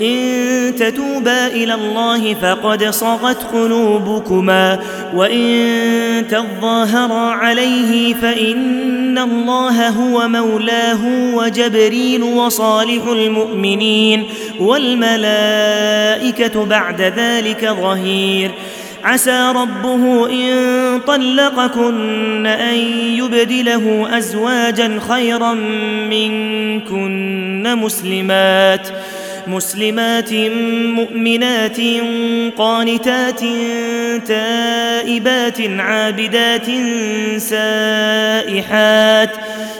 ان تتوبا إلى الله فقد صغت قلوبكما وإن تظاهرا عليه فإن الله هو مولاه وجبريل وصالح المؤمنين والملائكة بعد ذلك ظهير. عسى ربه إن طلقكن أن يبدله أزواجا خيرا منكن مسلمات. مسلمات مؤمنات قانتات تائبات عابدات سائحات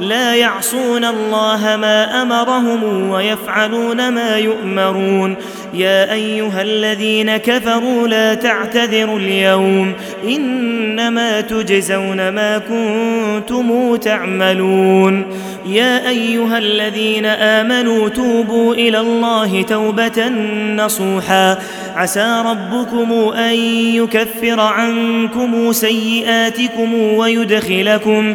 لا يعصون الله ما أمرهم ويفعلون ما يؤمرون. يا أيها الذين كفروا لا تعتذروا اليوم. إنما تجزون ما كنتم تعملون. يا أيها الذين آمنوا توبوا إلى الله توبة نصوحا. عسى ربكم أن يكفر عنكم سيئاتكم ويدخلكم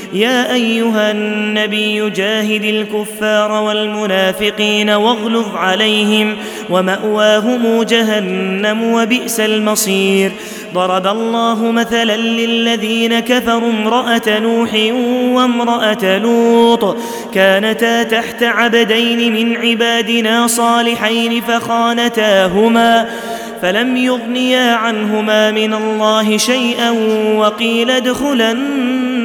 يا أيها النبي جاهد الكفار والمنافقين واغلظ عليهم ومأواهم جهنم وبئس المصير. ضرب الله مثلا للذين كفروا امرأة نوح وامرأة لوط. كانتا تحت عبدين من عبادنا صالحين فخانتاهما فلم يغنيا عنهما من الله شيئا وقيل ادخلا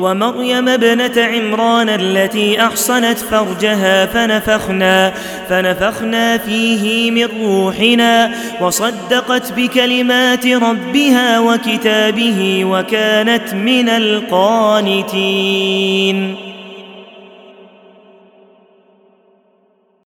ومريم ابنة عمران التي أحصنت فرجها فنفخنا فنفخنا فيه من روحنا وصدقت بكلمات ربها وكتابه وكانت من القانتين.